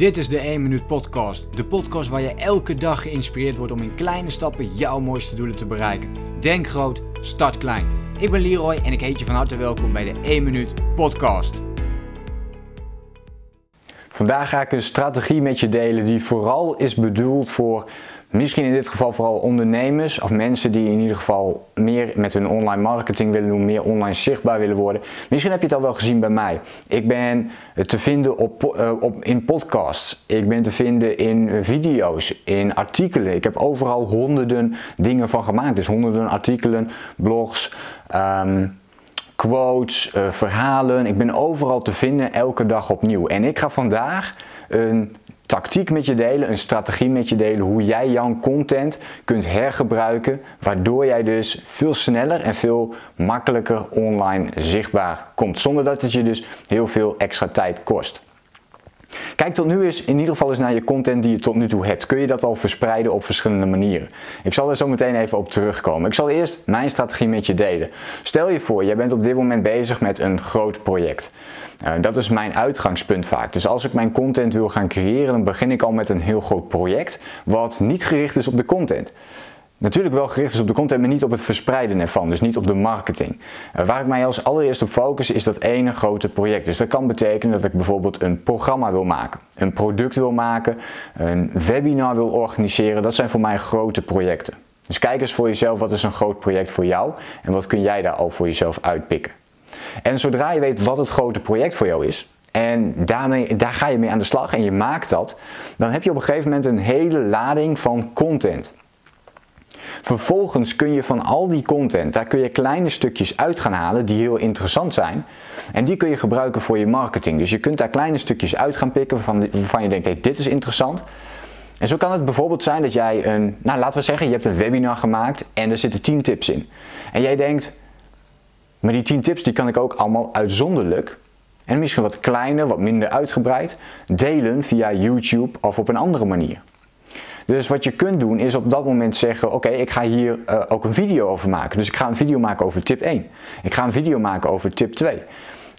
Dit is de 1 Minuut Podcast. De podcast waar je elke dag geïnspireerd wordt om in kleine stappen jouw mooiste doelen te bereiken. Denk groot, start klein. Ik ben Leroy en ik heet je van harte welkom bij de 1 Minuut Podcast. Vandaag ga ik een strategie met je delen die vooral is bedoeld voor Misschien in dit geval vooral ondernemers of mensen die in ieder geval meer met hun online marketing willen doen, meer online zichtbaar willen worden. Misschien heb je het al wel gezien bij mij. Ik ben te vinden op, uh, op, in podcasts, ik ben te vinden in video's, in artikelen. Ik heb overal honderden dingen van gemaakt. Dus honderden artikelen, blogs. Um, quotes, verhalen. Ik ben overal te vinden, elke dag opnieuw. En ik ga vandaag een tactiek met je delen, een strategie met je delen, hoe jij jouw content kunt hergebruiken, waardoor jij dus veel sneller en veel makkelijker online zichtbaar komt, zonder dat het je dus heel veel extra tijd kost. Kijk tot nu eens in ieder geval eens naar je content die je tot nu toe hebt. Kun je dat al verspreiden op verschillende manieren? Ik zal er zo meteen even op terugkomen. Ik zal eerst mijn strategie met je delen. Stel je voor, jij bent op dit moment bezig met een groot project. Uh, dat is mijn uitgangspunt vaak. Dus als ik mijn content wil gaan creëren, dan begin ik al met een heel groot project, wat niet gericht is op de content. Natuurlijk wel gericht is op de content, maar niet op het verspreiden ervan, dus niet op de marketing. Uh, waar ik mij als allereerst op focus is dat ene grote project. Dus dat kan betekenen dat ik bijvoorbeeld een programma wil maken, een product wil maken, een webinar wil organiseren. Dat zijn voor mij grote projecten. Dus kijk eens voor jezelf wat is een groot project voor jou en wat kun jij daar al voor jezelf uitpikken. En zodra je weet wat het grote project voor jou is, en daarmee, daar ga je mee aan de slag en je maakt dat, dan heb je op een gegeven moment een hele lading van content. Vervolgens kun je van al die content, daar kun je kleine stukjes uit gaan halen die heel interessant zijn. En die kun je gebruiken voor je marketing. Dus je kunt daar kleine stukjes uit gaan pikken waarvan, je denkt, hey, dit is interessant. En zo kan het bijvoorbeeld zijn dat jij een, nou laten we zeggen, je hebt een webinar gemaakt en er zitten 10 tips in. En jij denkt, maar die 10 tips die kan ik ook allemaal uitzonderlijk en misschien wat kleiner, wat minder uitgebreid delen via YouTube of op een andere manier. Dus wat je kunt doen is op dat moment zeggen: Oké, ik ga hier uh, ook een video over maken. Dus ik ga een video maken over tip 1. Ik ga een video maken over tip 2.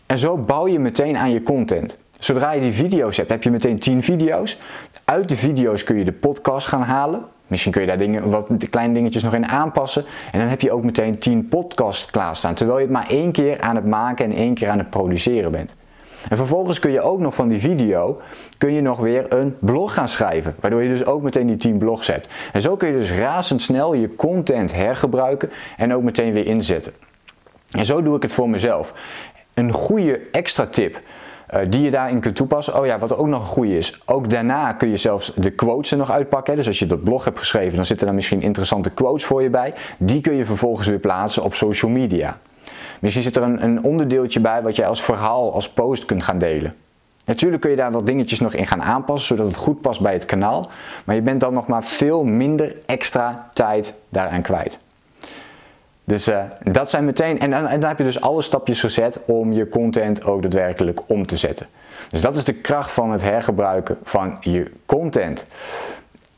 En zo bouw je meteen aan je content. Zodra je die video's hebt, heb je meteen 10 video's. Uit de video's kun je de podcast gaan halen. Misschien kun je daar dingen, wat kleine dingetjes nog in aanpassen. En dan heb je ook meteen 10 podcasts klaarstaan. Terwijl je het maar één keer aan het maken en één keer aan het produceren bent. En vervolgens kun je ook nog van die video kun je nog weer een blog gaan schrijven. Waardoor je dus ook meteen die 10 blogs hebt. En zo kun je dus razendsnel je content hergebruiken en ook meteen weer inzetten. En zo doe ik het voor mezelf. Een goede extra tip uh, die je daarin kunt toepassen. Oh ja, wat ook nog een goede is. Ook daarna kun je zelfs de quotes er nog uitpakken. Dus als je dat blog hebt geschreven, dan zitten er misschien interessante quotes voor je bij. Die kun je vervolgens weer plaatsen op social media. Misschien zit er een, een onderdeeltje bij wat jij als verhaal, als post kunt gaan delen. Natuurlijk kun je daar wat dingetjes nog in gaan aanpassen, zodat het goed past bij het kanaal. Maar je bent dan nog maar veel minder extra tijd daaraan kwijt. Dus uh, dat zijn meteen, en, en, dan heb je dus alle stapjes gezet om je content ook daadwerkelijk om te zetten. Dus dat is de kracht van het hergebruiken van je content.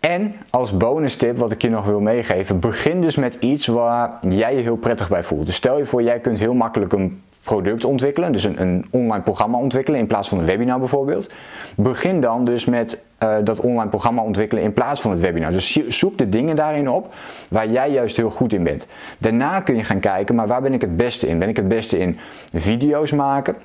En als bonus tip, wat ik je nog wil meegeven, begin dus met iets waar jij je heel prettig bij voelt. Dus stel je voor, jij kunt heel makkelijk een product ontwikkelen, dus een, een, online programma ontwikkelen in plaats van een webinar bijvoorbeeld. Begin dan dus met uh, dat online programma ontwikkelen in plaats van het webinar. Dus zoek de dingen daarin op waar jij juist heel goed in bent. Daarna kun je gaan kijken, maar waar ben ik het beste in? Ben ik het beste in video's maken?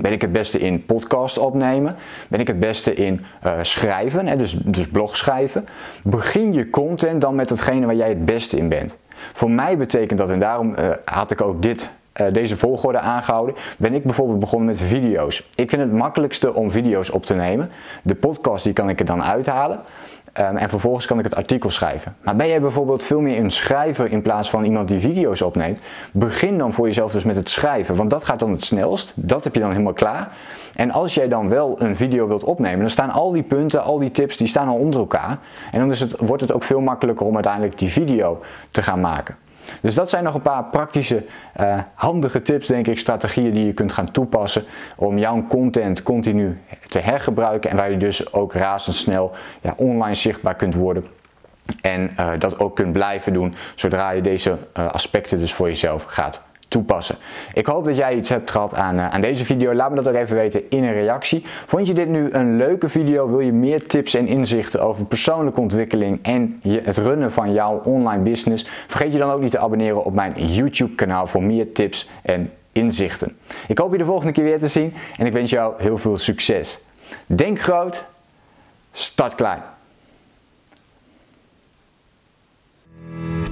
Ben ik het beste in podcast opnemen? Ben ik het beste in uh, schrijven, hè? Dus, dus blog schrijven? Begin je content dan met hetgene waar jij het beste in bent. Voor mij betekent dat, en daarom uh, had ik ook dit uh, deze volgorde aangehouden, ben ik bijvoorbeeld begonnen met video's. Ik vind het makkelijkste om video's op te nemen. De podcast die kan ik er dan uithalen. Um, en vervolgens kan ik het artikel schrijven. Maar ben jij bijvoorbeeld veel meer een schrijver in plaats van iemand die video's opneemt? Begin dan voor jezelf dus met het schrijven, want dat gaat dan het snelst. Dat heb je dan helemaal klaar. En als jij dan wel een video wilt opnemen, dan staan al die punten, al die tips, die staan al onder elkaar. En dan is het, wordt het ook veel makkelijker om uiteindelijk die video te gaan maken. Dus dat zijn nog een paar praktische, uh, handige tips, denk ik, strategieën die je kunt gaan toepassen om jouw content continu te hergebruiken en waar je dus ook razendsnel ja, online zichtbaar kunt worden. En uh, dat ook kunt blijven doen zodra je deze uh, aspecten dus voor jezelf gaat toepassen. Ik hoop dat jij iets hebt gehad aan, aan deze video. Laat me dat ook even weten in een reactie. Vond je dit nu een leuke video? Wil je meer tips en inzichten over persoonlijke ontwikkeling en het runnen van jouw online business? Vergeet je dan ook niet te abonneren op mijn YouTube kanaal voor meer tips en inzichten. Ik hoop je de volgende keer weer te zien en ik wens jou heel veel succes. Denk groot, start klein.